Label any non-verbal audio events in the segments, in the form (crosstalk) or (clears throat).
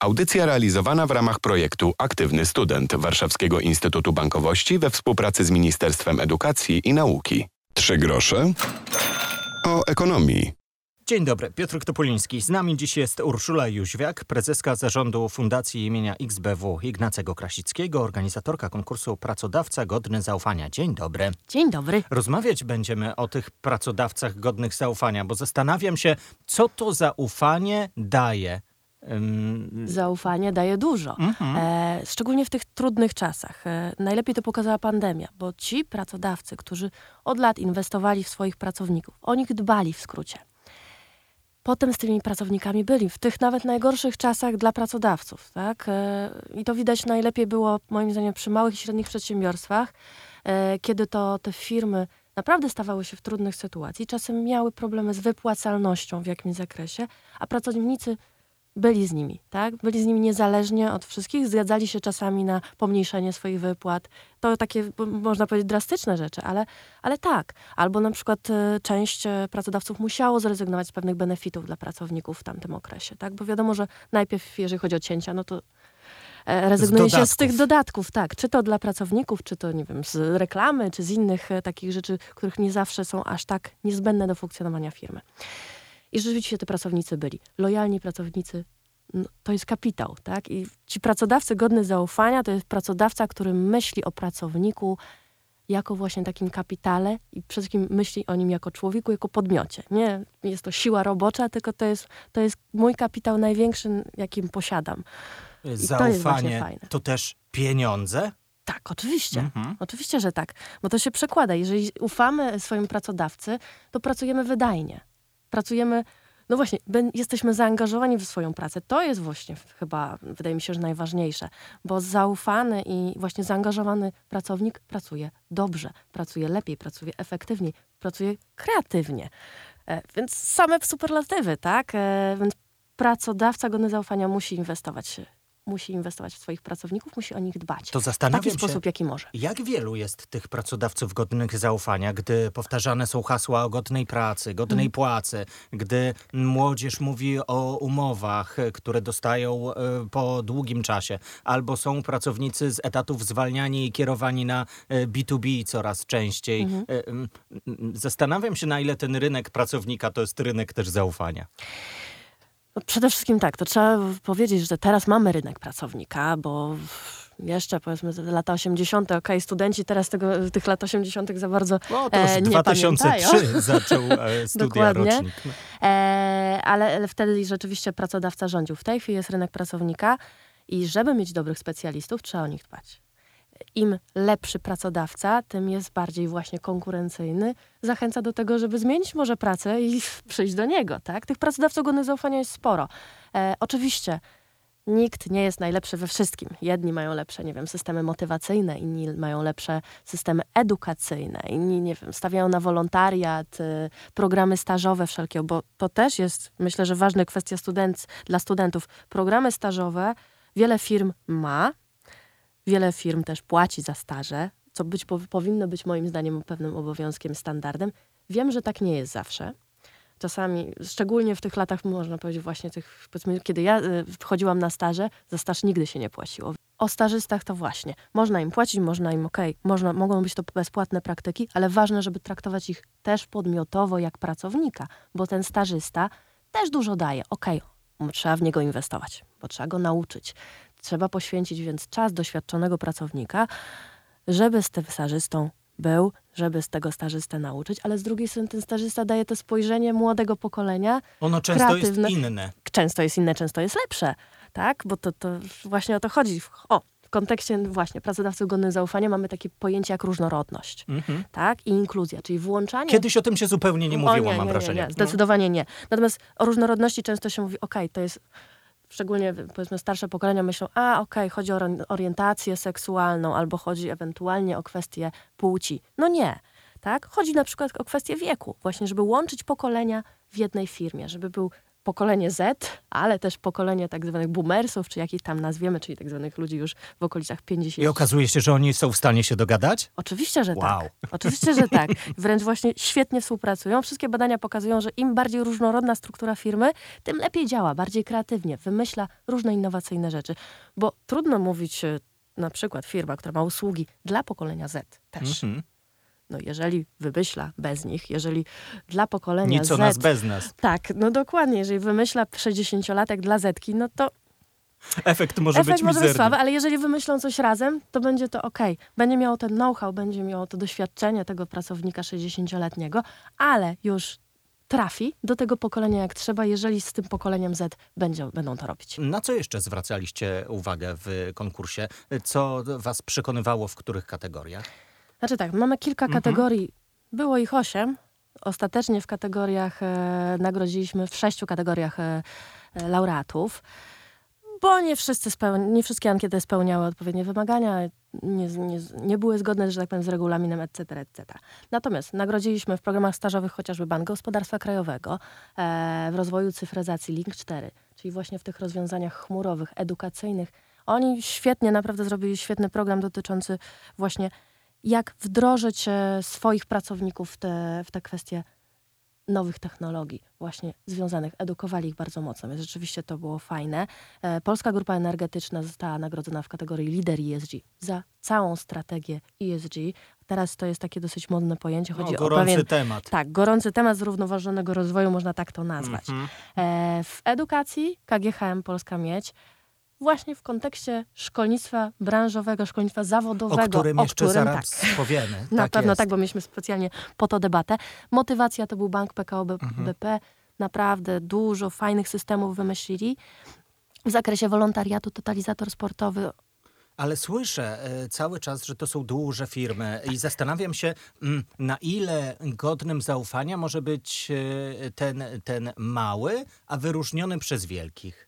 Audycja realizowana w ramach projektu Aktywny Student Warszawskiego Instytutu Bankowości we współpracy z Ministerstwem Edukacji i Nauki. Trzy grosze o ekonomii. Dzień dobry, Piotr Topoliński. Z nami dziś jest Urszula Jóźwiak, prezeska zarządu Fundacji imienia XBW Ignacego Krasickiego, organizatorka konkursu Pracodawca Godny Zaufania. Dzień dobry. Dzień dobry. Rozmawiać będziemy o tych pracodawcach godnych zaufania, bo zastanawiam się, co to zaufanie daje Zaufanie daje dużo, mhm. e, szczególnie w tych trudnych czasach. E, najlepiej to pokazała pandemia, bo ci pracodawcy, którzy od lat inwestowali w swoich pracowników, o nich dbali w skrócie. Potem z tymi pracownikami byli w tych nawet najgorszych czasach dla pracodawców. Tak? E, I to widać najlepiej było, moim zdaniem, przy małych i średnich przedsiębiorstwach, e, kiedy to te firmy naprawdę stawały się w trudnych sytuacji, czasem miały problemy z wypłacalnością w jakimś zakresie, a pracownicy byli z nimi, tak? Byli z nimi niezależnie od wszystkich, zgadzali się czasami na pomniejszenie swoich wypłat. To takie, można powiedzieć, drastyczne rzeczy, ale, ale tak. Albo na przykład e, część e, pracodawców musiało zrezygnować z pewnych benefitów dla pracowników w tamtym okresie, tak? Bo wiadomo, że najpierw, jeżeli chodzi o cięcia, no to e, rezygnuje z się z tych dodatków, tak. Czy to dla pracowników, czy to, nie wiem, z reklamy, czy z innych takich rzeczy, których nie zawsze są aż tak niezbędne do funkcjonowania firmy. I rzeczywiście te pracownicy byli. Lojalni pracownicy no, to jest kapitał, tak? I ci pracodawcy godny zaufania to jest pracodawca, który myśli o pracowniku jako właśnie takim kapitale i przede wszystkim myśli o nim jako człowieku, jako podmiocie. Nie jest to siła robocza, tylko to jest, to jest mój kapitał największy, jakim posiadam. I Zaufanie to, to też pieniądze? Tak, oczywiście. Mhm. Oczywiście, że tak. Bo to się przekłada. Jeżeli ufamy swoim pracodawcy, to pracujemy wydajnie pracujemy, no właśnie, jesteśmy zaangażowani w swoją pracę. To jest właśnie chyba, wydaje mi się, że najważniejsze, bo zaufany i właśnie zaangażowany pracownik pracuje dobrze, pracuje lepiej, pracuje efektywniej, pracuje kreatywnie. E, więc same superlatywy, tak? E, więc pracodawca godny zaufania musi inwestować musi inwestować w swoich pracowników, musi o nich dbać. To zastanawiam w taki się, sposób, jaki może. Jak wielu jest tych pracodawców godnych zaufania, gdy powtarzane są hasła o godnej pracy, godnej mm. płacy, gdy młodzież mówi o umowach, które dostają y, po długim czasie, albo są pracownicy z etatów zwalniani i kierowani na y, B2B coraz częściej. -hmm. y, zastanawiam się, na ile ten rynek pracownika to jest rynek też zaufania. No przede wszystkim tak, to trzeba powiedzieć, że teraz mamy rynek pracownika, bo jeszcze powiedzmy lata 80., ok, studenci teraz tego, tych lat 80. za bardzo no, to już e, nie 2003 pamiętają. (laughs) zaczął e, studia (laughs) Dokładnie. rocznik. No. E, ale wtedy rzeczywiście pracodawca rządził. W tej chwili jest rynek pracownika i żeby mieć dobrych specjalistów, trzeba o nich dbać im lepszy pracodawca, tym jest bardziej właśnie konkurencyjny, zachęca do tego, żeby zmienić może pracę i (laughs) przyjść do niego, tak? Tych pracodawców godnych zaufania jest sporo. E, oczywiście nikt nie jest najlepszy we wszystkim. Jedni mają lepsze, nie wiem, systemy motywacyjne, inni mają lepsze systemy edukacyjne, inni, nie wiem, stawiają na wolontariat, y, programy stażowe wszelkie, bo to też jest, myślę, że ważna kwestia student, dla studentów. Programy stażowe wiele firm ma, Wiele firm też płaci za staże, co być, powinno być moim zdaniem pewnym obowiązkiem, standardem. Wiem, że tak nie jest zawsze. Czasami, szczególnie w tych latach, można powiedzieć właśnie tych, kiedy ja y, wchodziłam na staże, za staż nigdy się nie płaciło. O stażystach to właśnie. Można im płacić, można im, okej, okay, można, mogą być to bezpłatne praktyki, ale ważne, żeby traktować ich też podmiotowo jak pracownika, bo ten stażysta też dużo daje. Okej, okay, trzeba w niego inwestować, bo trzeba go nauczyć. Trzeba poświęcić więc czas doświadczonego pracownika, żeby z tym stażystą był, żeby z tego stażystę nauczyć, ale z drugiej strony ten stażysta daje to spojrzenie młodego pokolenia. Ono często jest inne. Często jest inne, często jest lepsze, tak? Bo to, to właśnie o to chodzi. O, w kontekście właśnie pracodawców godnych zaufania mamy takie pojęcie jak różnorodność, mhm. tak? I inkluzja, czyli włączanie... Kiedyś o tym się zupełnie nie mówiło, nie, nie, mam wrażenie. Nie, nie, zdecydowanie nie. Natomiast o różnorodności często się mówi, ok, to jest szczególnie powiedzmy starsze pokolenia myślą, a okej, okay, chodzi o orientację seksualną albo chodzi ewentualnie o kwestię płci. No nie, tak? Chodzi na przykład o kwestię wieku, właśnie żeby łączyć pokolenia w jednej firmie, żeby był pokolenie Z, ale też pokolenie tak zwanych boomersów, czy jakich tam nazwiemy, czyli tak zwanych ludzi już w okolicach 50. I okazuje się, że oni są w stanie się dogadać? Oczywiście, że wow. tak. (laughs) Oczywiście, że tak. Wręcz właśnie świetnie współpracują. Wszystkie badania pokazują, że im bardziej różnorodna struktura firmy, tym lepiej działa, bardziej kreatywnie, wymyśla różne innowacyjne rzeczy. Bo trudno mówić e, na przykład firma, która ma usługi dla pokolenia Z też. Mm -hmm no jeżeli wymyśla bez nich, jeżeli dla pokolenia Nic Z... o nas bez nas. Tak, no dokładnie. Jeżeli wymyśla 60-latek dla Zetki, no to Efekt może Efekt być może być słaby, ale jeżeli wymyślą coś razem, to będzie to ok. Będzie miało ten know-how, będzie miało to doświadczenie tego pracownika 60-letniego, ale już trafi do tego pokolenia jak trzeba, jeżeli z tym pokoleniem Z będzie, będą to robić. Na co jeszcze zwracaliście uwagę w konkursie? Co was przekonywało w których kategoriach? Znaczy tak, mamy kilka mhm. kategorii. Było ich osiem. Ostatecznie w kategoriach e, nagrodziliśmy w sześciu kategoriach e, e, laureatów, bo nie, wszyscy speł- nie wszystkie ankiety spełniały odpowiednie wymagania, nie, nie, nie były zgodne, że tak powiem, z regulaminem, etc., etc. Natomiast nagrodziliśmy w programach stażowych chociażby Bank Gospodarstwa Krajowego, e, w rozwoju cyfryzacji Link 4, czyli właśnie w tych rozwiązaniach chmurowych, edukacyjnych. Oni świetnie, naprawdę zrobili świetny program dotyczący właśnie jak wdrożyć e, swoich pracowników w te, w te kwestie nowych technologii, właśnie związanych, edukowali ich bardzo mocno, więc rzeczywiście to było fajne. E, Polska Grupa Energetyczna została nagrodzona w kategorii Lider ESG za całą strategię ESG. Teraz to jest takie dosyć modne pojęcie. Chodzi no, gorący o pewien, temat. Tak, gorący temat zrównoważonego rozwoju, można tak to nazwać. Mm -hmm. W edukacji KGHM Polska Miedź właśnie w kontekście szkolnictwa branżowego, szkolnictwa zawodowego. O którym o jeszcze którym, zaraz tak, powiemy. Na tak pewno jest. tak, bo mieliśmy specjalnie po to debatę. Motywacja to był Bank PKO BP. Mhm. Naprawdę dużo fajnych systemów wymyślili. W zakresie wolontariatu totalizator sportowy ale słyszę e, cały czas, że to są duże firmy i zastanawiam się, mm, na ile godnym zaufania może być e, ten, ten mały, a wyróżniony przez wielkich.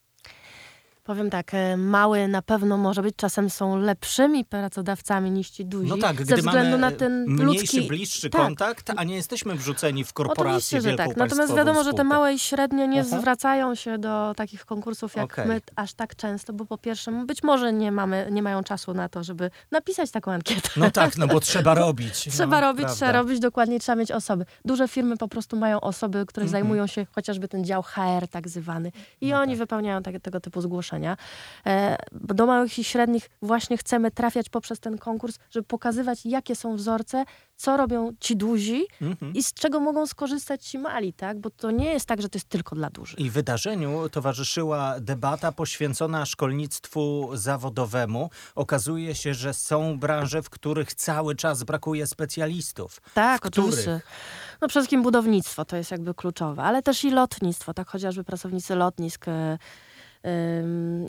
Powiem tak, e, mały na pewno może być, czasem są lepszymi pracodawcami niż ci duzi. No tak, ze gdy względu mamy na ten mniejszy, ludzki... bliższy tak. kontakt, a nie jesteśmy wrzuceni w korporację Oczywiście, że tak. Natomiast wiadomo, że te małe i średnie nie Aha. zwracają się do takich konkursów jak okay. my aż tak często, bo po pierwsze być może nie, mamy, nie mają czasu na to, żeby napisać taką ankietę. No tak, no bo trzeba (laughs) robić. trzeba no, robić, prawda. trzeba robić, dokładnie trzeba mieć osoby. Duże firmy po prostu mają osoby, które mm -hmm. zajmują się chociażby ten dział HR tak zwany i no oni tak. wypełniają tak, tego typu zgłoszenia. E, do małych i średnich właśnie chcemy trafiać poprzez ten konkurs, żeby pokazywać, jakie są wzorce, co robią ci duzi mhm. i z czego mogą skorzystać ci mali, tak? Bo to nie jest tak, że to jest tylko dla dużych. I wydarzeniu towarzyszyła debata poświęcona szkolnictwu zawodowemu. Okazuje się, że są branże, w których cały czas brakuje specjalistów. Tak, oczywiście. No przede wszystkim budownictwo to jest jakby kluczowe, ale też i lotnictwo, tak chociażby pracownicy lotnisk e,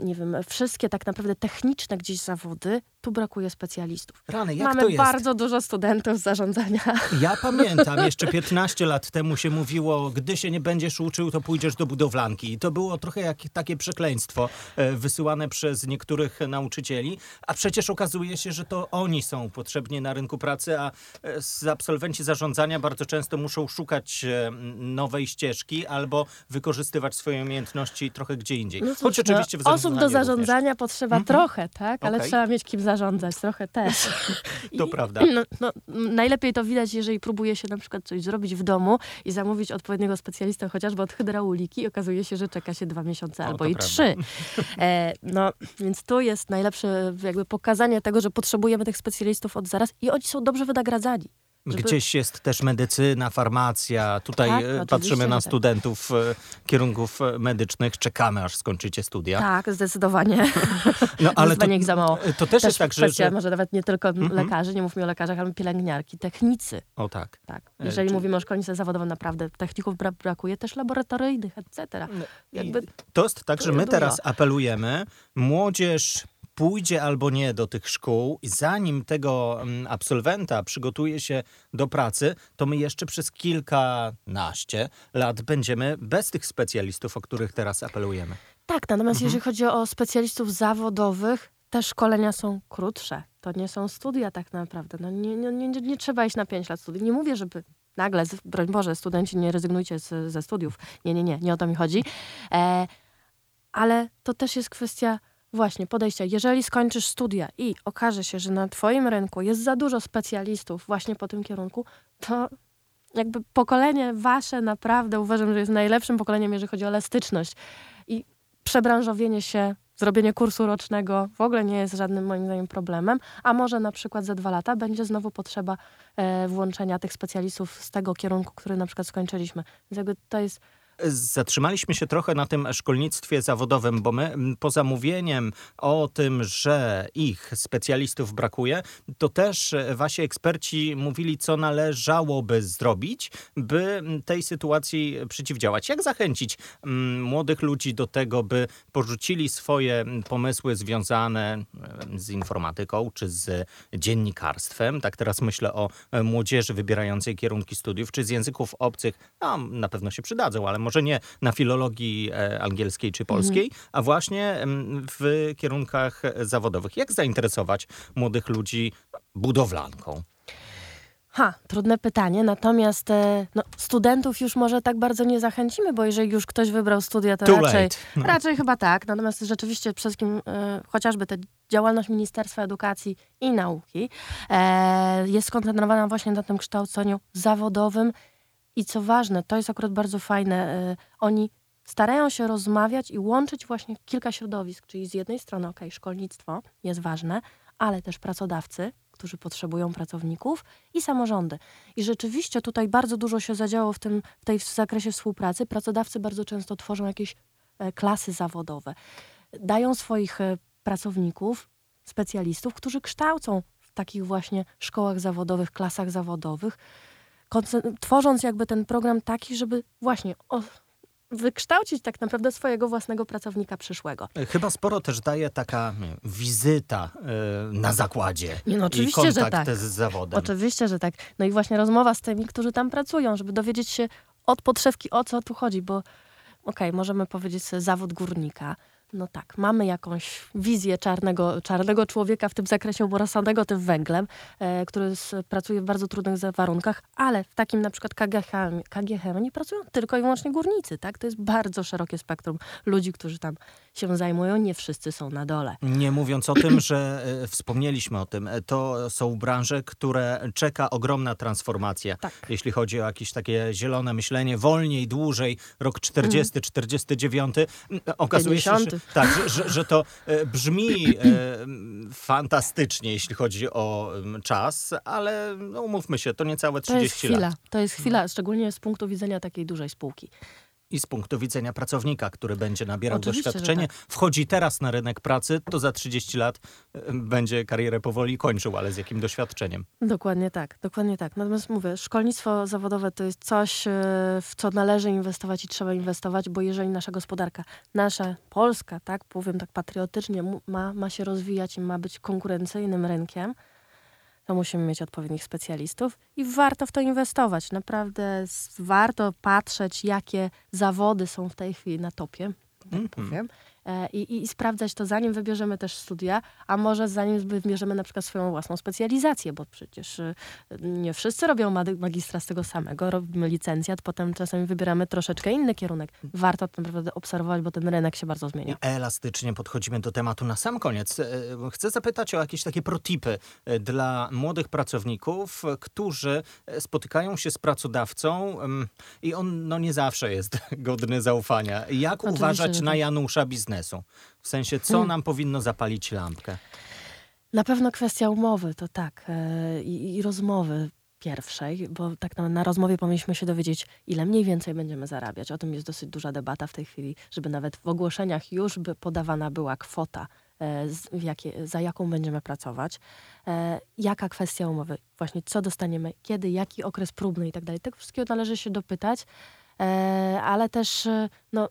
nie wiem, wszystkie tak naprawdę techniczne gdzieś zawody, tu brakuje specjalistów. Rany, jak Mamy to jest? bardzo dużo studentów zarządzania. Ja (laughs) pamiętam, jeszcze 15 lat temu się mówiło, gdy się nie będziesz uczył, to pójdziesz do budowlanki. I to było trochę jak takie przekleństwo e, wysyłane przez niektórych nauczycieli, a przecież okazuje się, że to oni są potrzebni na rynku pracy, a e, absolwenci zarządzania bardzo często muszą szukać e, nowej ścieżki albo wykorzystywać swoje umiejętności trochę gdzie indziej. No Choć oczywiście w Osób do zarządzania również. potrzeba mm -hmm. trochę, tak? Ale okay. trzeba mieć kim zarządzać, trochę też. (laughs) to I, prawda. No, no, najlepiej to widać, jeżeli próbuje się na przykład coś zrobić w domu i zamówić odpowiedniego specjalistę chociażby od hydrauliki i okazuje się, że czeka się dwa miesiące o, albo i prawda. trzy. E, no, więc tu jest najlepsze jakby pokazanie tego, że potrzebujemy tych specjalistów od zaraz i oni są dobrze wynagradzani. Żeby... Gdzieś jest też medycyna, farmacja. Tutaj tak, e, patrzymy na tak. studentów e, kierunków e, medycznych. Czekamy, aż skończycie studia. Tak, zdecydowanie. (laughs) No, ale to, ich za mało. To też, też jest tak, kwestia, że... może nawet nie tylko mm -hmm. lekarzy, nie mówmy o lekarzach, ale pielęgniarki, technicy. O tak. tak. Jeżeli Czy... mówimy o szkolnictwie zawodowym, naprawdę techników bra brakuje, też laboratoryjnych, etc. No, Jakby... To jest tak, że my teraz apelujemy, młodzież pójdzie albo nie do tych szkół, i zanim tego mm, absolwenta przygotuje się do pracy, to my jeszcze przez kilkanaście lat będziemy bez tych specjalistów, o których teraz apelujemy. Tak, natomiast mhm. jeżeli chodzi o specjalistów zawodowych, te szkolenia są krótsze. To nie są studia tak naprawdę. No nie, nie, nie, nie trzeba iść na 5 lat studiów. Nie mówię, żeby nagle, broń Boże, studenci nie rezygnujcie z, ze studiów. Nie, nie, nie, nie o to mi chodzi. E, ale to też jest kwestia właśnie podejścia. Jeżeli skończysz studia i okaże się, że na twoim rynku jest za dużo specjalistów właśnie po tym kierunku, to jakby pokolenie wasze naprawdę uważam, że jest najlepszym pokoleniem, jeżeli chodzi o elastyczność. I przebranżowienie się, zrobienie kursu rocznego w ogóle nie jest żadnym moim zdaniem problemem, a może na przykład za dwa lata będzie znowu potrzeba e, włączenia tych specjalistów z tego kierunku, który na przykład skończyliśmy. Więc jakby to jest Zatrzymaliśmy się trochę na tym szkolnictwie zawodowym, bo my poza mówieniem o tym, że ich specjalistów brakuje, to też wasi eksperci mówili, co należałoby zrobić, by tej sytuacji przeciwdziałać. Jak zachęcić młodych ludzi do tego, by porzucili swoje pomysły związane z informatyką czy z dziennikarstwem? Tak teraz myślę o młodzieży wybierającej kierunki studiów, czy z języków obcych. No, na pewno się przydadzą, ale może nie na filologii e, angielskiej czy polskiej, mhm. a właśnie w kierunkach zawodowych. Jak zainteresować młodych ludzi budowlanką? Ha, trudne pytanie, natomiast e, no, studentów już może tak bardzo nie zachęcimy, bo jeżeli już ktoś wybrał studia, to Too raczej, no. raczej chyba tak. Natomiast rzeczywiście przede wszystkim e, chociażby ta działalność Ministerstwa Edukacji i Nauki e, jest skoncentrowana właśnie na tym kształceniu zawodowym i co ważne, to jest akurat bardzo fajne, y, oni starają się rozmawiać i łączyć właśnie kilka środowisk, czyli z jednej strony, ok, szkolnictwo jest ważne, ale też pracodawcy, którzy potrzebują pracowników i samorządy. I rzeczywiście tutaj bardzo dużo się zadziało w tym w tej w zakresie współpracy. Pracodawcy bardzo często tworzą jakieś e, klasy zawodowe. Dają swoich e, pracowników, specjalistów, którzy kształcą w takich właśnie szkołach zawodowych, klasach zawodowych tworząc jakby ten program taki, żeby właśnie wykształcić tak naprawdę swojego własnego pracownika przyszłego. Chyba sporo też daje taka wizyta yy, na zakładzie no, oczywiście, i kontakt że tak. z zawodem. Oczywiście, że tak. No i właśnie rozmowa z tymi, którzy tam pracują, żeby dowiedzieć się od podszewki, o co tu chodzi, bo okej, okay, możemy powiedzieć sobie zawód górnika, no tak, mamy jakąś wizję czarnego, czarnego człowieka w tym zakresie oborasanego tym węglem, e, który z, pracuje w bardzo trudnych warunkach, ale w takim na przykład KGH, KGH nie pracują tylko i wyłącznie górnicy, tak? To jest bardzo szerokie spektrum ludzi, którzy tam się zajmują, nie wszyscy są na dole. Nie mówiąc o tym, że e, wspomnieliśmy o tym, e, to są branże, które czeka ogromna transformacja, tak. jeśli chodzi o jakieś takie zielone myślenie, wolniej, dłużej, rok 40, mm. 49, okazuje 50. się, że tak, że, że, że to e, brzmi e, fantastycznie, jeśli chodzi o czas, ale no, umówmy się, to niecałe 30 to jest chwila, lat. To jest chwila, szczególnie z punktu widzenia takiej dużej spółki i z punktu widzenia pracownika, który będzie nabierał Oczywiście, doświadczenie, tak. wchodzi teraz na rynek pracy, to za 30 lat będzie karierę powoli kończył, ale z jakim doświadczeniem? Dokładnie tak, dokładnie tak. Natomiast mówię, szkolnictwo zawodowe to jest coś, e, w co należy inwestować i trzeba inwestować, bo jeżeli nasza gospodarka, nasza Polska, tak, powiem tak patriotycznie, ma, ma się rozwijać i ma być konkurencyjnym rynkiem, to musimy mieć odpowiednich specjalistów i warto w to inwestować. Naprawdę warto patrzeć, jakie zawody są w tej chwili na topie, tak mm -hmm. powiem. E, i, i, sprawdzać to, zanim wybierzemy też studia, a może zanim wybierzemy na przykład swoją własną specjalizację, bo przecież y, nie wszyscy robią magistra z tego samego, robimy licencjat, potem czasami wybieramy troszeczkę inny kierunek. Warto to naprawdę obserwować, bo ten rynek się bardzo zmienia. Elastycznie podchodzimy do tematu na sam koniec. E, chcę zapytać o jakieś takie protipy e, dla młodych pracowników, którzy spotykają się z pracodawcą i on no, nie zawsze jest (laughs) godny zaufania. Jak Oczywiście, uważać na tak. Janusza biznesu? Biznesu? W sensie, co hmm. nam powinno zapalić lampkę? Na pewno kwestia umowy, to tak. E, I, i rozmowy pierwszej, bo tak na, na, rozmowie powinniśmy się dowiedzieć, ile mniej więcej będziemy zarabiać. O tym jest dosyć duża debata w tej chwili, żeby nawet w ogłoszeniach już by podawana była kwota, e, z, jakie, za jaką będziemy pracować. E, jaka kwestia umowy? Właśnie co dostaniemy, kiedy, jaki okres próbny i tak dalej. Tego wszystkiego należy się dopytać, e, ale też e, no,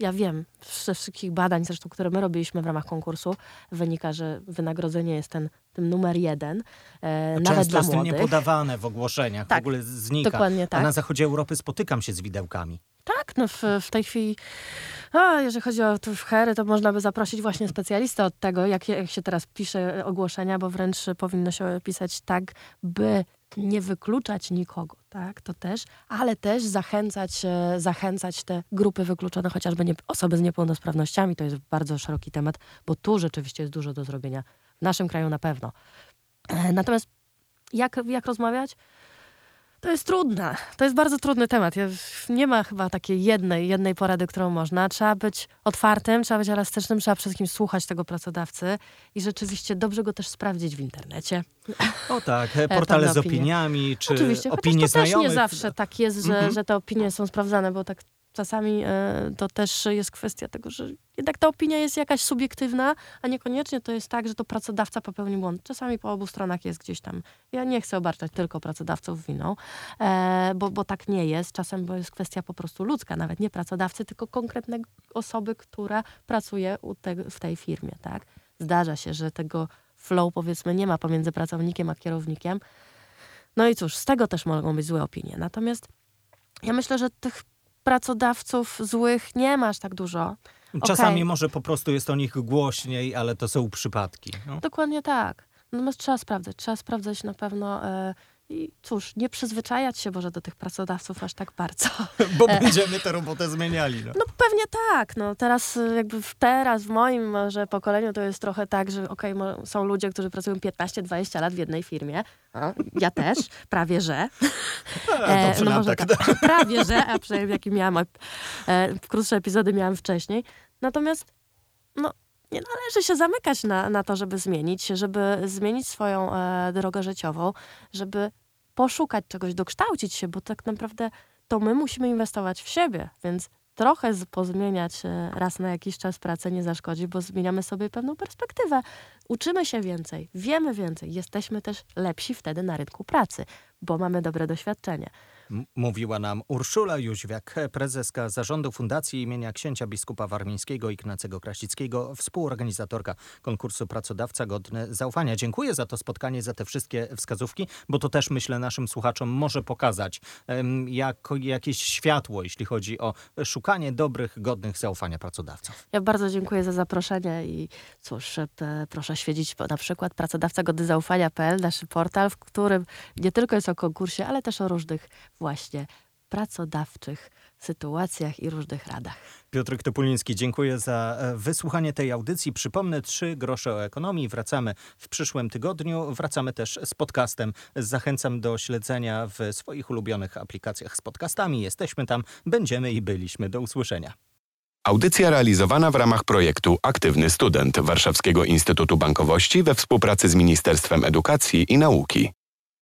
ja wiem, ze wszystkich badań, zresztą, które my robiliśmy w ramach konkursu, wynika, że wynagrodzenie jest ten, ten numer jeden, e, nawet Często dla jest młodych. niepodawane w ogłoszeniach, tak, w ogóle znika. Dokładnie tak. A na zachodzie Europy spotykam się z widełkami. Tak, no w, w tej chwili, a, jeżeli chodzi o hery, to można by zaprosić właśnie specjalistę od tego, jak, jak się teraz pisze ogłoszenia, bo wręcz powinno się pisać tak, by nie wykluczać nikogo, tak, to też, ale też zachęcać, e, zachęcać te grupy wykluczone, chociażby nie, osoby z niepełnosprawnościami, to jest bardzo szeroki temat, bo tu rzeczywiście jest dużo do zrobienia, w naszym kraju na pewno. (clears throat) Natomiast jak, jak rozmawiać? To jest trudne. To jest bardzo trudny temat. Nie ma chyba takiej jednej, jednej porady, którą można. Trzeba być otwartym, trzeba być elastycznym, trzeba przede wszystkim słuchać tego pracodawcy i rzeczywiście dobrze go też sprawdzić w internecie. O tak, portale z opiniami, czy Oczywiście, opinie to znajomych. też nie zawsze tak jest, że, mm -hmm. że te opinie są sprawdzane, bo tak czasami e, to też jest kwestia tego, że jednak ta opinia jest jakaś subiektywna, a niekoniecznie to jest tak, że to pracodawca popełni błąd. Czasami po obu stronach jest gdzieś tam. Ja nie chcę obarczać tylko pracodawców winą, e, bo, bo tak nie jest. Czasem bo jest kwestia po prostu ludzka, nawet nie pracodawcy, tylko konkretnej osoby, która pracuje te, w tej firmie. Tak? Zdarza się, że tego flow powiedzmy nie ma pomiędzy pracownikiem a kierownikiem. No i cóż, z tego też mogą być złe opinie. Natomiast ja myślę, że tych pracodawców złych nie masz tak dużo. Czasami okay. może po prostu jest o nich głośniej, ale to są przypadki. No. Dokładnie tak. Natomiast trzeba sprawdzać. Trzeba sprawdzać na pewno. E, i cóż, nie przyzwyczajać się może do tych pracodawców aż tak bardzo. (laughs) Bo będziemy tę robotę zmieniali. No. no pewnie tak. No, teraz jakby w, teraz w moim może pokoleniu to jest trochę tak, że okej, okay, są ludzie, którzy pracują 15-20 lat w jednej firmie. ja też, (laughs) prawie że. E, no może tak. tak. (laughs) Prawie że, a przynajmniej jakie miałam, e, krótsze epizody miałam wcześniej. Natomiast no, nie należy się zamykać na, na to, żeby zmienić żeby zmienić swoją e, drogę życiową, żeby poszukać czegoś, dokształcić się, bo tak naprawdę to my musimy inwestować w siebie, więc trochę pozmieniać e, raz na jakiś czas pracę nie zaszkodzi, bo zmieniamy sobie pewną perspektywę. Uczymy się więcej, wiemy więcej, jesteśmy też lepsi wtedy na rynku pracy, bo mamy dobre doświadczenie. Mówiła nam Urszula Jóźwiak, prezeska zarządu Fundacji imienia księcia biskupa warmińskiego Ignacego Krasickiego, współorganizatorka konkursu Pracodawca Godny Zaufania. Dziękuję za to spotkanie, za te wszystkie wskazówki, bo to też myślę naszym słuchaczom może pokazać um, jako, jakieś światło, jeśli chodzi o szukanie dobrych, godnych zaufania pracodawców. Ja bardzo dziękuję za zaproszenie i cóż, proszę świecić na przykład pracodawca godny zaufania.pl, nasz portal, w którym nie tylko jest o konkursie, ale też o różnych właśnie pracodawczych sytuacjach i różnych radach. Piotr Topuliński, dziękuję za e, wysłuchanie tej audycji. Przypomnę, trzy grosze o ekonomii. Wracamy w przyszłym tygodniu. Wracamy też z podcastem. Zachęcam do śledzenia w swoich ulubionych aplikacjach z podcastami. Jesteśmy tam, będziemy i byliśmy. Do usłyszenia. Audycja realizowana w ramach projektu Aktywny Student Warszawskiego Instytutu Bankowości we współpracy z Ministerstwem Edukacji i Nauki.